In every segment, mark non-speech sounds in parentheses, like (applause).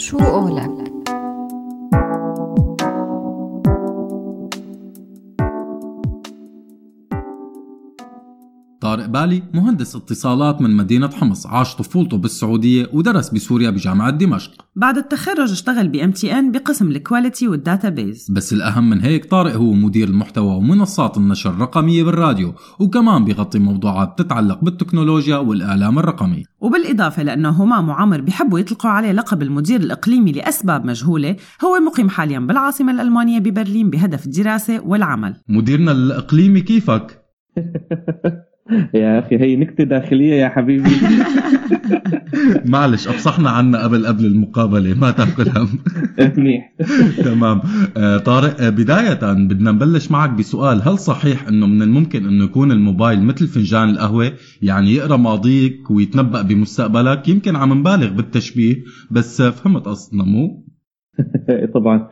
شو قولك؟ طارق بالي مهندس اتصالات من مدينة حمص. عاش طفولته بالسعودية ودرس بسوريا بجامعة دمشق. بعد التخرج اشتغل MTN بقسم ال quality وال database بس الأهم من هيك طارق هو مدير المحتوى ومنصات النشر الرقمية بالراديو وكمان بيغطي موضوعات تتعلق بالتكنولوجيا والإعلام الرقمي. وبالإضافة لأنه همام وعمر بيحبوا يطلقوا عليه لقب المدير الإقليمي لأسباب مجهولة هو مقيم حاليا بالعاصمة الألمانية ببرلين بهدف الدراسة والعمل. مديرنا الإقليمي كيفك؟ (laughs) يا أخي هي نكتة داخلية يا حبيبي. (laughs) معلش أفصحنا عنا قبل قبل المقابلة ما تأكل هم. (laughs) منيح. (laughs) تمام. آه طارق آه بداية بدنا نبلش معك بسؤال. هل صحيح إنه من الممكن إنه يكون الموبايل مثل فنجان القهوة؟ يعني يقرأ ماضيك ويتنبأ بمستقبلك؟ يمكن عم نبالغ بالتشبيه بس فهمت قصدنا مو؟ طبعا.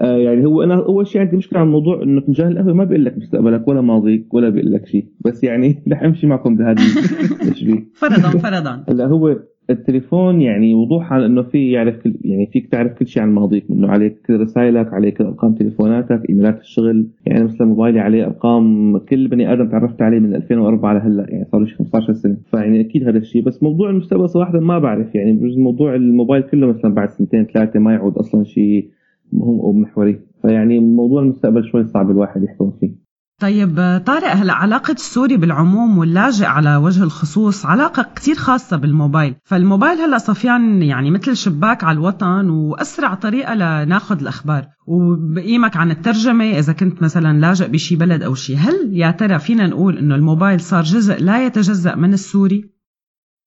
آه، يعني هو أنا أول شيء عندي مشكلة على الموضوع إنه فنجان القهوة ما بيقول لك مستقبلك ولا ماضيك ولا بيقول لك شيء. بس يعني (laughs) رح أمشي معكم بهذا (laughs) التشبيه. فرضا فرضا. (laughs) هلأ هو التليفون يعني وضوح على إنه في يعرف كل يعني فيك تعرف كل شيء عن ماضيك منه عليك رسائلك عليك أرقام تليفوناتك إيميلات الشغل يعني مثلا موبايلي عليه أرقام كل بني آدم تعرفت عليه من 2004 لهلأ يعني صار له 15 سنة. فيعني أكيد هذا الشيء. بس موضوع المستقبل صراحة ما بعرف يعني بجوز موضوع الموبايل كله مثلا بعد سنتين ثلاثة ما يعود أصلا شيء أو محوري. فيعني موضوع المستقبل شوي صعب الواحد يحكم فيه. طيب طارق هلا علاقة السوري بالعموم واللاجئ على وجه الخصوص علاقة كتير خاصة بالموبايل، فالموبايل هلا صفيان يعني مثل شباك على الوطن وأسرع طريقة لناخذ الأخبار، وبقيمك عن الترجمة إذا كنت مثلا لاجئ بشي بلد أو شي، هل يا ترى فينا نقول إنه الموبايل صار جزء لا يتجزأ من السوري؟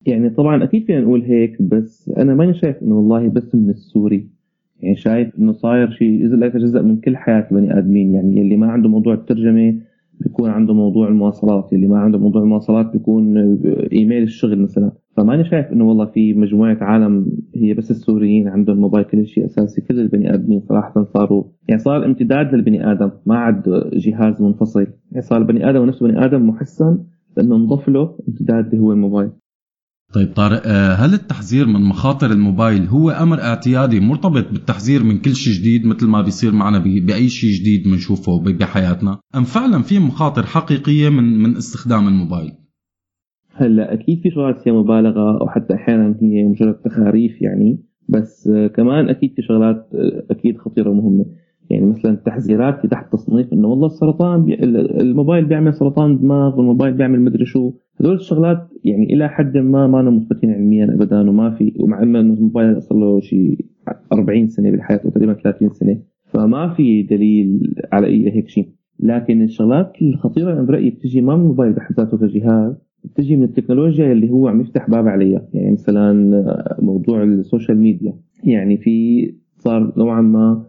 يعني طبعا أكيد فينا نقول هيك بس أنا ماني شايف إنه والله بس من السوري. يعني شايف إنه صاير شيء اذا لا يتجزا من كل حياة البني آدمين. يعني اللي ما عنده موضوع الترجمة بيكون عنده موضوع المواصلات اللي ما عنده موضوع المواصلات بيكون إيميل الشغل مثلا. فماني شايف إنه والله في مجموعة عالم هي بس السوريين عندهم موبايل كل شيء أساسي كل البني آدمين صراحة صاروا. يعني صار امتداد للبني آدم ما عاد جهاز منفصل. يعني صار البني آدم نفسه بني آدم محسن لأنه انضف له امتداد اللي هو الموبايل. طيب طارق آه، هل التحذير من مخاطر الموبايل هو أمر اعتيادي مرتبط بالتحذير من كل شيء جديد مثل ما بيصير معنا بأي شيء جديد بنشوفه بحياتنا؟ أم فعلا في مخاطر حقيقية من من استخدام الموبايل؟ هلأ أكيد في شغلات فيها مبالغة أو حتى أحيانا هي مجرد تخاريف يعني بس آه، كمان أكيد في شغلات آه، أكيد خطيرة ومهمة. يعني مثلا التحذيرات في تحت تصنيف إنه والله السرطان بي... الموبايل بيعمل سرطان دماغ والموبايل بيعمل مدري شو. هذول الشغلات يعني إلى حد ما ما مثبتين علميا ابدا وما في ومع إنه الموبايل صار له شيء 40 سنة بالحياة تقريبا 30 سنة فما في دليل على أي هيك شيء. لكن الشغلات الخطيرة أنا برأيي بتجي ما من الموبايل بحد ذاته كجهاز بتجي من التكنولوجيا اللي هو عم يفتح باب عليها. يعني مثلا موضوع ال social media يعني في صار نوعا ما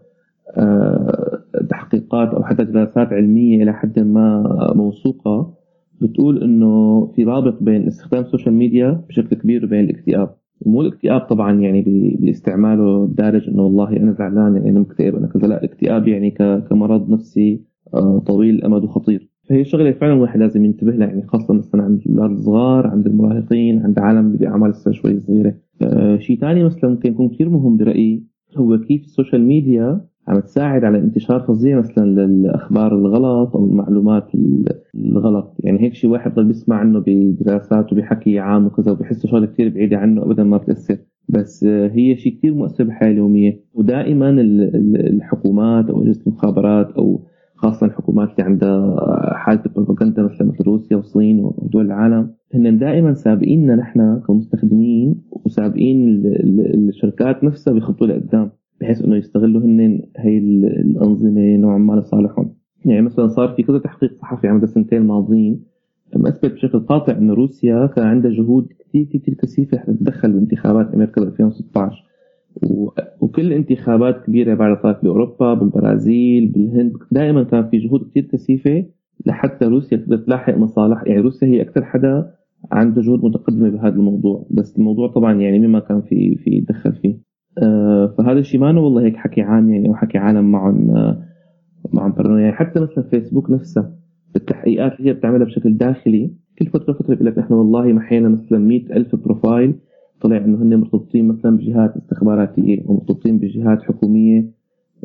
تحقيقات أو حتى دراسات علمية إلى حد ما موثوقة بتقول إنه في رابط بين استخدام ال social media بشكل كبير وبين الاكتئاب. ومو الاكتئاب طبعا يعني باستعماله الدارج إنه والله أنا زعلان يعني أنا مكتئب أنا كذا. لا الاكتئاب يعني كمرض نفسي آه، طويل الامد وخطير. فهي شغله فعلا الواحد لازم ينتبه لها يعني خاصة مثلا عند الأولاد الصغار عند المراهقين عند عالم بأعمار لسه شوي صغيرة. آه، شيء ثاني مثلا ممكن يكون كثير مهم برأيي هو كيف ال social media عم تساعد على انتشار فظيع مثلا للأخبار الغلط أو المعلومات الغلط. يعني هيك شيء واحد ضل بيسمع عنه بدراسات وبحكي عام وكذا وبحس شغله كثير بعيده عنه ابدا ما بتأثر. بس هي شيء كثير مؤثر بالحياة اليومية. ودائما الحكومات أو أجهزة المخابرات أو خاصة الحكومات اللي عندها حالة البروباغندا مثل مثل روسيا والصين ودول العالم هن دائما سابقيننا نحن كمستخدمين وسابقين الشركات نفسها بيخطوا لقدام. بحيث إنه يستغلوا هن هي الأنظمة نوعا ما لصالحهم. يعني مثلا صار في كذا تحقيق صحفي عمل السنتين الماضيين أثبت بشكل قاطع إنه روسيا كان عندها جهود كثير كثير كثيفة تتدخل بانتخابات أمريكا ب 2016 وكل انتخابات كبيرة بعد صارت بأوروبا بالبرازيل بالهند. دائما كان في جهود كثير كثيفة لحتى روسيا تقدر تلاحق مصالح. يعني روسيا هي أكثر حدا عنده جهود متقدمة بهذا الموضوع. بس الموضوع طبعا يعني مما كان في في يتدخل فيه. فهذا الشيء ما والله هيك حكي عام يعني أو حكي عالم معهم آه، معهم يعني حتى مثلا فيسبوك نفسها التحقيقات اللي هي بتعملها بشكل داخلي كل فترة فترة بيقول لك نحن والله محينا مثلا 100000 بروفايل طلع إنه هن مرتبطين مثلا بجهات استخباراتية أو مرتبطين بجهات حكومية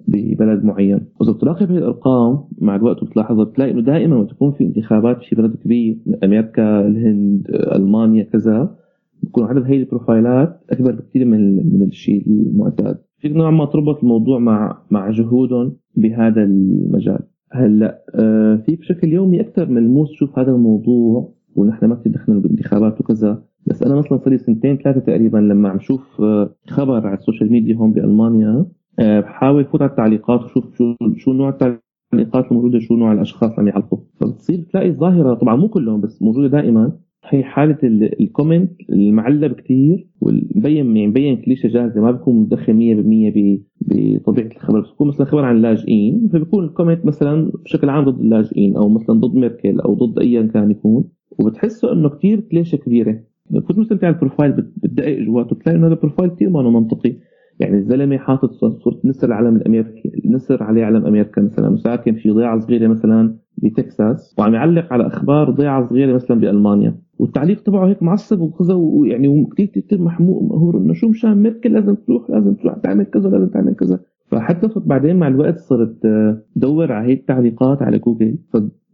ببلد معين. واذا بتراقب هي الأرقام مع الوقت بتلاحظ بتلاقي إنه دائما لما تكون في انتخابات في بلد كبير أمريكا الهند ألمانيا كذا بكون عدد هي البروفايلات أكبر بكثير من من الشيء المعتاد. في نوع ما تربط الموضوع مع مع جهودهم بهذا المجال. هلأ آه، في بشكل يومي أكثر ملموس شوف هذا الموضوع ونحن ما كثير دخلنا بالانتخابات وكذا بس أنا مثلا صار لي سنتين ثلاثة تقريبا لما عم شوف آه، خبر على ال social media هون بألمانيا آه، بحاول فوت على التعليقات وشوف شو شو نوع التعليقات الموجودة شو نوع الأشخاص اللي عم يعلقوا فبتصير تلاقي الظاهره طبعا مو كلهم بس موجودة دائما هي حالة ال comment المعلب كثير والمبين يعني مبين كليشة جاهزة ما بيكون مدخل 100% بطبيعة الخبر. بس بيكون مثلا خبر عن اللاجئين فبيكون ال comment مثلا بشكل عام ضد اللاجئين أو مثلا ضد ميركل أو ضد ايا كان يكون. وبتحسه إنه كثير كليشة كبيرة. كنت مثلا على ال profile بتدقق جواته بتلاقي إنه هذا ال profile كثير ما منطقي. يعني الزلمة حاطط صورة نسر العلم الامريكي نسر عليه علم أمريكا مثلا. وساكن في ضيعة صغيرة مثلا بتكساس. وعم يعلق على أخبار ضيعة صغيرة مثلا بألمانيا. والتعليق تبعه هيك معصب وكذا ويعني وكثير كثير مهور إنه شو مشان ميركل لازم تروح لازم تروح تعمل كذا لازم تعمل كذا. فحتى بعدين مع الوقت صرت دور على هي التعليقات على جوجل.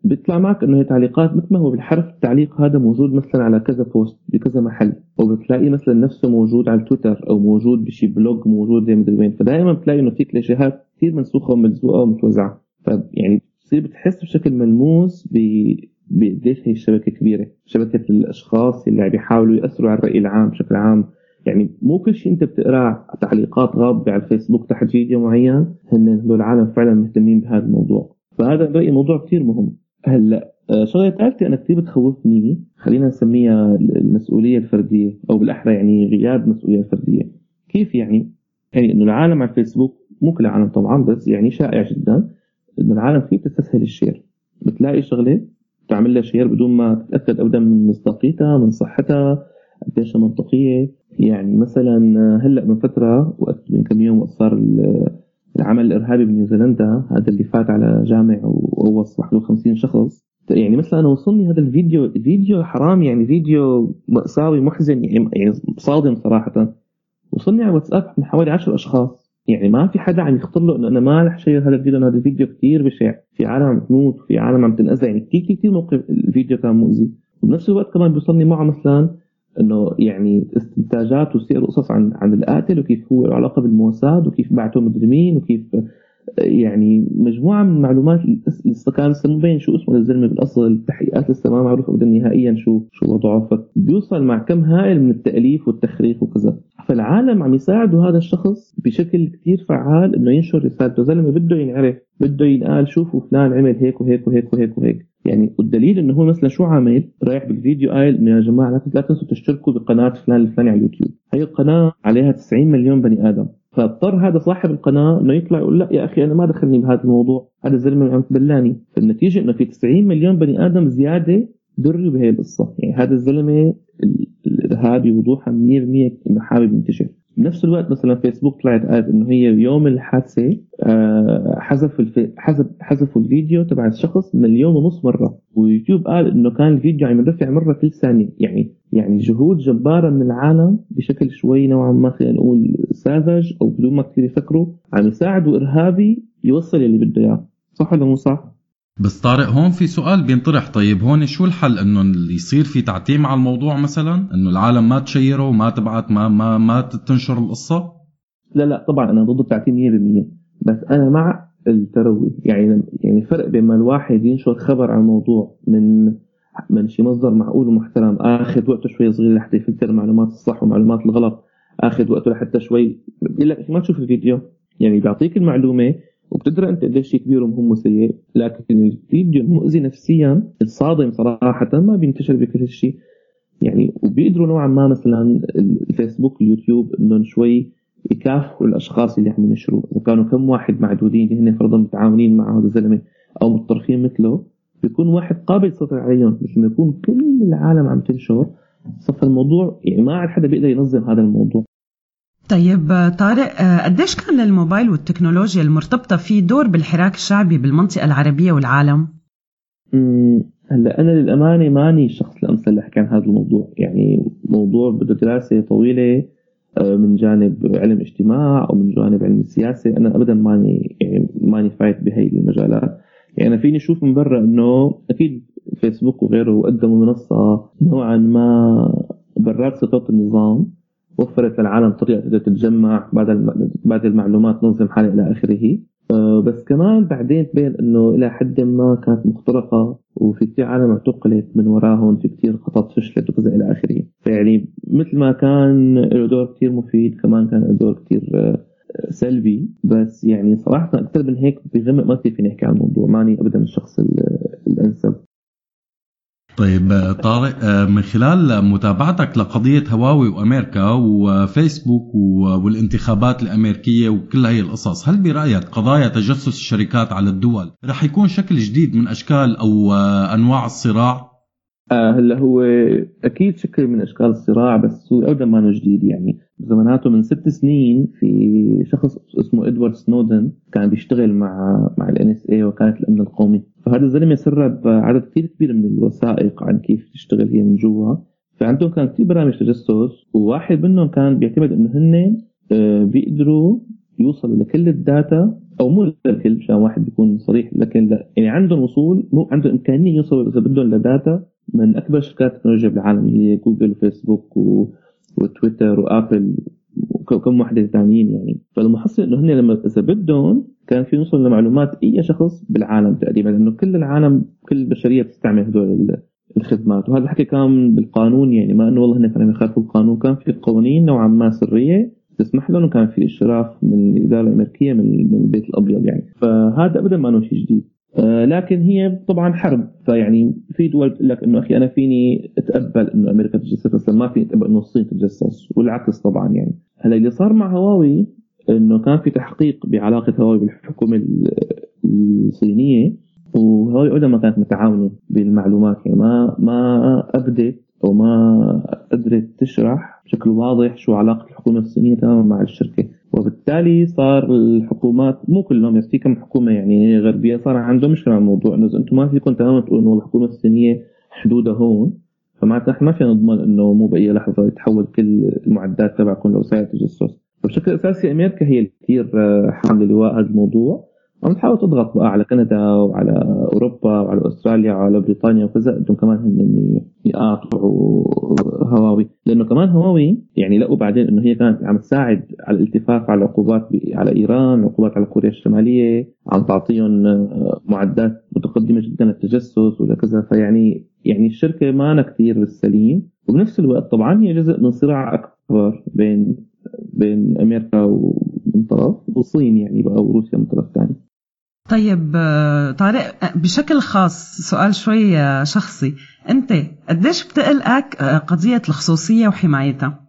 بيطلع معك إنه هي تعليقات مثل ما هو بالحرف التعليق هذا موجود مثلا على كذا post بكذا محل. أو بتلاقي مثلا نفسه موجود على تويتر أو موجود بشي blog موجود زي مدري وين. فدائما بتلاقي إنه في كليشيهات كثير منسوخة وملزوقة ومتوزعة. فيعني بتصير بتحس بشكل ملموس بقديش هي الشبكه كبيرة. شبكة الأشخاص اللي عم بيحاولوا يأثروا على الرأي العام بشكل عام. يعني مو كل شيء أنت بتقراه تعليقات غاضبه على الفيسبوك تحت فيديو معين. هن هدول العالم فعلا مهتمين بهذا الموضوع. فهذا برايي موضوع كثير مهم. هلأ آه، شغلة ثالثة أنا كثير بتخوفني خلينا نسميها المسؤولية الفردية أو بالأحرى يعني غياب المسؤولية الفردية. كيف يعني؟ يعني إنه العالم على الفيسبوك مو كل العالم طبعا بس يعني شائع جدا إنه العالم فيه بتستسهل ال share. بتلاقي شغلة تعمل لها share بدون ما تتأكد ابدا من مصداقيتها من صحتها قديش منطقية. يعني مثلا هلأ من فترة وقت من كم يوم وقت صار العمل الإرهابي بنيوزيلندا هذا اللي فات على جامع ووصل 51 شخص. يعني مثلا أنا وصلني هذا الفيديو فيديو حرام يعني فيديو مأساوي محزن يعني يعني صادم صراحة. وصلني على واتساب من حوالي 10 أشخاص. يعني ما في حدا عم يخطر له إنه أنا ما رح شير هذا الفيديو هذا الفيديو كثير بشع في عالم عم تموت في عالم عم تنأذى يعني كثير كثير موقف الفيديو كان مؤذي. وبنفس الوقت كمان بيوصلني معه مثلا إنه يعني استنتاجات وسير قصص عن عن القاتل وكيف هو له علاقة بالموساد وكيف بعته مجرمين وكيف يعني مجموعة من المعلومات لسه كان لسه مبين شو اسمه الزلمة بالأصل التحقيقات لسه ما معروف ابدا نهائيا شو شو وضعه. فبيوصل مع كم هائل من التأليف والتخريف وكذا. فالعالم عم يساعدوا هذا الشخص بشكل كثير فعال إنه ينشر رسالته زلمه بده ينعرف بده ينقال شوفوا فلان عمل هيك وهيك وهيك وهيك وهيك. يعني والدليل إنه هو مثلا شو عامل؟ رايح بالفيديو قايل إنه يا جماعة لا تنسوا تشتركوا بقناة فلان الفلاني على اليوتيوب. هي القناة عليها 90 مليون بني آدم. فاضطر هذا صاحب القناة إنه يطلع يقول لا يا أخي أنا ما دخلني بهذا الموضوع هذا الزلمة عم تبلاني فالنتيجة إنه في 90 مليون بني آدم زيادة دروا بهي القصة. يعني هذا الزلمة الإرهابي وضوحا 100% إنه حابب ينتشر. بنفس الوقت مثلا فيسبوك طلعت قالت إنه هي يوم الحادثه آه، حذف حذف حذفوا الفيديو تبع الشخص مليون ونص مرة. ويوتيوب قال إنه كان الفيديو عم يرفع مرة كل ثانية. يعني يعني جهود جبارة من العالم بشكل شوي نوعا ما خلينا نقول ساذج أو بدون ما كثير يفكروا عم يساعدوا ارهابي يوصل اللي بده إياه. صح ولا مو صح؟ بس طارق هون في سؤال بينطرح. طيب هون شو الحل؟ إنه اللي يصير في تعتيم على الموضوع مثلا؟ إنه العالم ما تشيره وما تبعت ما ما ما تنشر القصة؟ لا لا طبعا أنا ضد التعتيم 100% بس أنا مع التروي يعني يعني فرق بين ما الواحد ينشر خبر عن موضوع من من شي مصدر معقول ومحترم آخذ وقته شوي صغير لحتى يفلتر معلومات الصح ومعلومات الغلط آخذ وقته لحتى شوي. بقول لك ما تشوف الفيديو يعني بيعطيك المعلومة وبتدرى أنت قديش كبير ومهم وسيء لكن الفيديو المؤذي نفسيا الصادم صراحة ما بينتشر بكل شيء يعني وبيقدروا نوعا ما مثلا الفيسبوك اليوتيوب إنهم شوي يكافئوا الاشخاص اللي عم ينشروا إذا كانوا كم واحد معدودين اللي هن فرضا متعاونين مع هذا الزلمة أو متطرفين مثله بيكون واحد قابل يسيطر عليهم. بس لما يكون كل العالم عم تنشر صف الموضوع يعني ما عاد حدا بيقدر ينظم هذا الموضوع. طيب طارق قديش كان للموبايل والتكنولوجيا المرتبطة فيه دور بالحراك الشعبي بالمنطقة العربية والعالم؟ هلأ أنا للأمانة ماني الشخص الأمثل لأحكي عن هذا الموضوع. يعني موضوع بده دراسة طويلة من جانب علم اجتماع أو من جانب علم السياسة أنا ابدا ماني يعني ماني فايت بهي المجالات. يعني أنا فيني أشوف من برا إنه أكيد فيسبوك وغيره قدموا منصة نوعا ما برات سيطره النظام وفرت للعالم طريقة تقدر تتجمع بعد بعد المعلومات تنظم حالها إلى آخره. آه، بس كمان بعدين تبين إنه إلى حد ما كانت مخترقة وفي كثير عالم اعتقلت من وراهم في كثير خطط فشلت وكذا إلى آخره. فيعني مثل ما كان له دور كثير مفيد كمان كان له دور كثير آه، سلبي. بس يعني صراحة أكثر من هيك بغمق ما كثير فيني أحكي عن الموضوع. ماني ابدا الشخص الأنسب. طيب طارق آه، من خلال متابعتك لقضية هواوي وأمريكا وفيسبوك والانتخابات الأمريكية وكل هي القصص هل برأيك قضايا تجسس الشركات على الدول رح يكون شكل جديد من أشكال أو آه، أنواع الصراع؟ آه هلا هو أكيد شكل من أشكال الصراع بس هو ابدا ما جديد يعني زماناته من ست سنين في شخص اسمه إدوارد سنودن كان بيشتغل مع مع الان اس اي وكاله الأمن القومي فهذا الزلمه سرب عدد كثير كبير من الوثائق عن كيف تشتغل هي من جوا. فعندهم كان كثير برامج تجسس وواحد منهم كان بيعتمد إنه هن آه، بيقدروا يوصلوا لكل ال data أو مو للكل مشان واحد بيكون صريح لكن لا. يعني عندهم وصول مو عندهم إمكانية يوصلوا إذا بدهم ل data من أكبر شركات التكنولوجيا بالعالم هي جوجل وفيسبوك و... وتويتر وآبل. وكم وحده ثانيين يعني. فالمحصل إنه هن لما إذا بدهم كان فيهن يوصلوا لمعلومات أي شخص بالعالم تقريبا لأنه كل العالم كل البشرية بتستعمل هدول الخدمات. وهذا الحكي كان بالقانون يعني ما إنه والله هن كانوا يخالفوا القانون. كان في قوانين نوعا ما سرية تسمح لهم وكان في إشراف من الإدارة الأمريكية من البيت الأبيض يعني. فهذا ابدا ما شيء جديد. آه، لكن هي طبعا حرب. فيعني في دول بتقول لك إنه أخي أنا فيني أتقبل إنه أمريكا تتجسس بس ما فيني أتقبل إنه الصين تتجسس والعكس طبعا يعني. هلا اللي صار مع هواوي إنه كان في تحقيق بعلاقة هواوي بالحكومة الصينية وهواوي ما كانت متعاونة بالمعلومات يعني ما ما أبدت أو ما قدرت تشرح بشكل واضح شو علاقة الحكومة الصينية تماما مع الشركة. وبالتالي صار الحكومات مو كلهم بس في كم حكومة يعني غربية صار عندهم مشكلة مع الموضوع إنه اذا إنتم ما فيكم تماما تقولوا إنه الحكومة الصينية حدودها هون. فمعناتها إحنا ما فينا نضمن إنه مو بأي لحظة يتحول كل المعدات تبعكم لوسائل تجسس. فبشكل أساسي أمريكا هي اللي كثير حامله لواء هذا الموضوع. عم تحاول تضغط بقى على كندا وعلى أوروبا وعلى أستراليا وعلى بريطانيا وكذا بدهم كمان هن يقاطعوا هواوي. لأنه كمان هواوي يعني لقوا بعدين إنه هي كانت عم تساعد على الالتفاف على العقوبات على إيران عقوبات على كوريا الشمالية عم تعطيهم معدات متقدمة جدا للتجسس ولكذا فيعني يعني الشركة ما كثير بالسليم. وبنفس الوقت طبعا هي جزء من صراع أكبر بين بين أمريكا من طرف والصين يعني بقى وروسيا من طرف ثاني طيب آه، طارق آه، بشكل خاص سؤال شوي آه، شخصي. أنت قديش بتقلقك قضية الخصوصية وحمايتها؟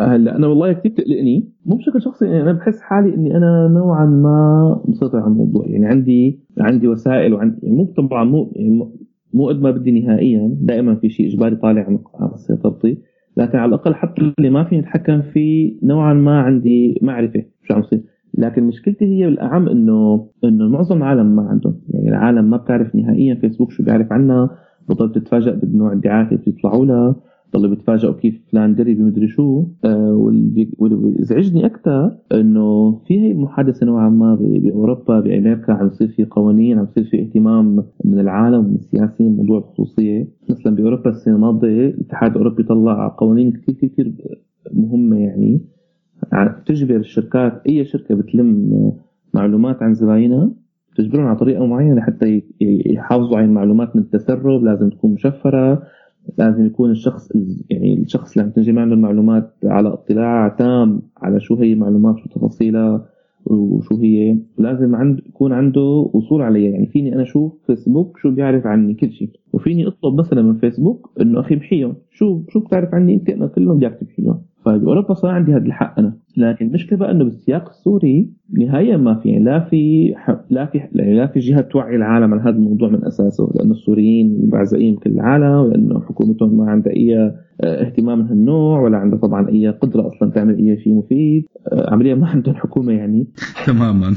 هلا أنا والله كثير بتقلقني. مو بشكل شخصي يعني أنا بحس حالي إني أنا نوعا ما مسيطر على الموضوع. يعني عندي عندي وسائل وعندي يعني مو طبعا مو يعني مو قد ما بدي نهائيا. دائما في شيء إجباري طالع عن سيطرتي. لكن على الأقل حتى اللي ما فيني أتحكم فيه نوعا ما عندي معرفة شو عم يصير. لكن مشكلتي هي بالأعم إنه إنه معظم العالم ما عندهم يعني العالم ما بتعرف نهائيا فيسبوك شو بيعرف عنا بضل تتفاجئ بنوع الدعايات اللي بيطلعوا لها ضلوا بيتفاجئوا كيف فلان دري بمدري شو. آه واللي بيزعجني أكثر إنه في هي المحادثه نوعا ما بأوروبا بأمريكا عم يصير في قوانين عم يصير في اهتمام من العالم ومن السياسيين بموضوع الخصوصية. مثلا بأوروبا السنة الماضيه الاتحاد الأوروبي طلع قوانين كثير كثير مهمة يعني. تجبر الشركات أي شركة بتلم معلومات عن زباينها تجبرهم على طريقة معينة حتى يحافظوا على المعلومات من التسرب لازم تكون مشفرة لازم يكون الشخص يعني الشخص اللي عم تنجمع عنده المعلومات على اطلاع تام على شو هي المعلومات شو تفاصيلها وشو هي. لازم عند يكون عنده وصول عليها يعني فيني أنا أشوف فيسبوك شو بيعرف عني كل شيء وفيني أطلب مثلا من فيسبوك إنه أخي محيهم شو شو بتعرف عني؟ انت أنا كلهم بدي اكتب فيهم فباوروبا صار عندي هذا الحق أنا. لكن المشكلة بقى إنه بالسياق السوري نهائيا ما في يعني لا في لا في لا في جهة توعي العالم عن هذا الموضوع من أساسه لأنه السوريين بعزقين كل العالم ولأنه حكومتهم ما عندها أي آه، اهتمام من هالنوع ولا عندها طبعا أي قدرة أصلا تعمل أي شيء مفيد. آه، عمليا ما عندهم حكومة يعني. تماما.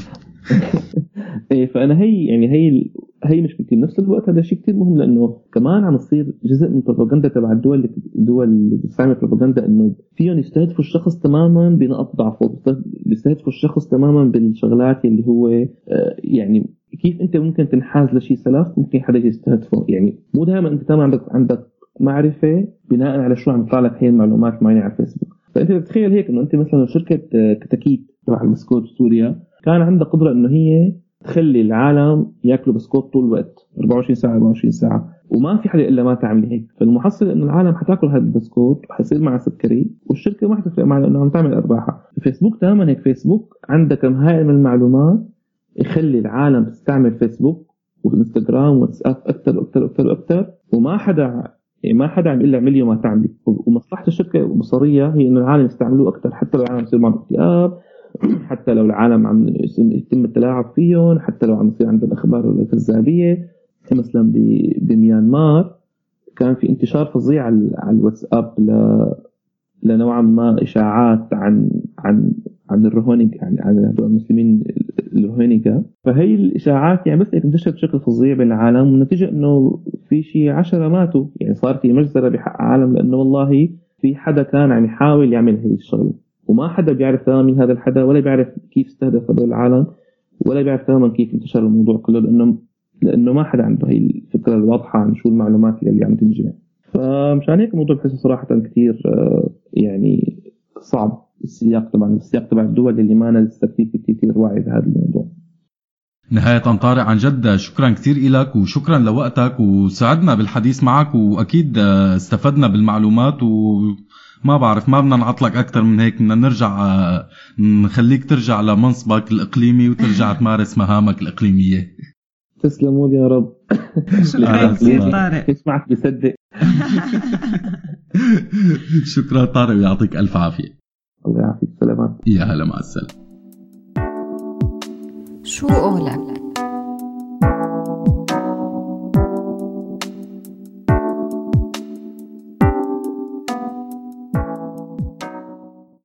إيه فأنا هي يعني هي هي مشكلتي بنفس الوقت هذا شيء كثير مهم لأنه كمان عم يصير جزء من البروباغندا تبع الدول اللي الدول اللي بتستعمل البروباغندا إنه فيهم يستهدفوا الشخص تماما بنقط ضعفه بيستهدفوا الشخص تماما بالشغلات اللي هو آه، يعني كيف أنت ممكن تنحاز لشيء سلفا ممكن حدا يستهدفه. يعني مو دائما أنت تمام عندك عندك معرفة بناء على شو عم يطلع لك هي المعلومات معينة على الفيسبوك. فأنت تتخيل هيك إنه أنت مثلا شركة آه، كتاكيت تبع البسكوت بسوريا كان عندها قدرة إنه هي تخلي العالم ياكلوا بسكوت طول الوقت 24 ساعة 24 ساعة. وما في حدا إلا ما تعمل هيك. فالمحصل إنه العالم حتاكل هذا البسكوت وحيصير معها سكري والشركة ما حتفرق معها لأنه عم تعمل أرباحها. فيسبوك تماما هيك فيسبوك عندها كم هائل من المعلومات يخلي العالم تستعمل فيسبوك وإنستغرام واتساب أكثر وأكثر وأكثر وأكثر وما حدا يعني ما حدا عم يقول لها اعملي وما تعملي. ومصلحة الشركة البصريه هي إنه العالم يستعملوه أكثر حتى لو العالم يصير معهم اكتئاب حتى لو العالم عم يتم التلاعب فيهم حتى لو عم يصير عندهم أخبار الكذابيه مثلا بميانمار كان في انتشار فظيع على الواتساب ل لنوعا ما إشاعات عن عن عن الروهينج يعني عن المسلمين الروهينجا فهي الإشاعات يعني بس انتشرت بشكل فظيع بين العالم والنتيجة إنه في شيء عشرة ماتوا. يعني صار في مجزرة بحق عالم لأنه والله في حدا كان عم يحاول يعمل هي الشغلة. وما حدا بيعرف تماما مين هذا الحدا ولا بيعرف كيف استهدف هذول العالم ولا بيعرف تماما كيف انتشر الموضوع كله لأنه لأنه ما حدا عنده هي الفكرة الواضحة عن شو المعلومات اللي عم تنجمع. فمشان هيك الموضوع بحسه صراحة كثير آه، يعني صعب السياق طبعا السياق تبع الدول اللي ما لسه كثير كثير واعي بهذا الموضوع. نهاية طارق عن جد شكرا كثير لك وشكرا لوقتك وسعدنا بالحديث معك وأكيد آه، استفدنا بالمعلومات و ما بعرف ما بدنا نعطلك أكثر من هيك بدنا نرجع آه، نخليك ترجع لمنصبك الإقليمي وترجع تمارس مهامك الإقليمية. تسلموا لي يا رب. شكرا (laughs) كثير طارق. اسمعك بصدق. (laughs) شكرا طارق ويعطيك ألف عافية. الله يعافيك سلامات. يا هلا مع السلامة. شو قولك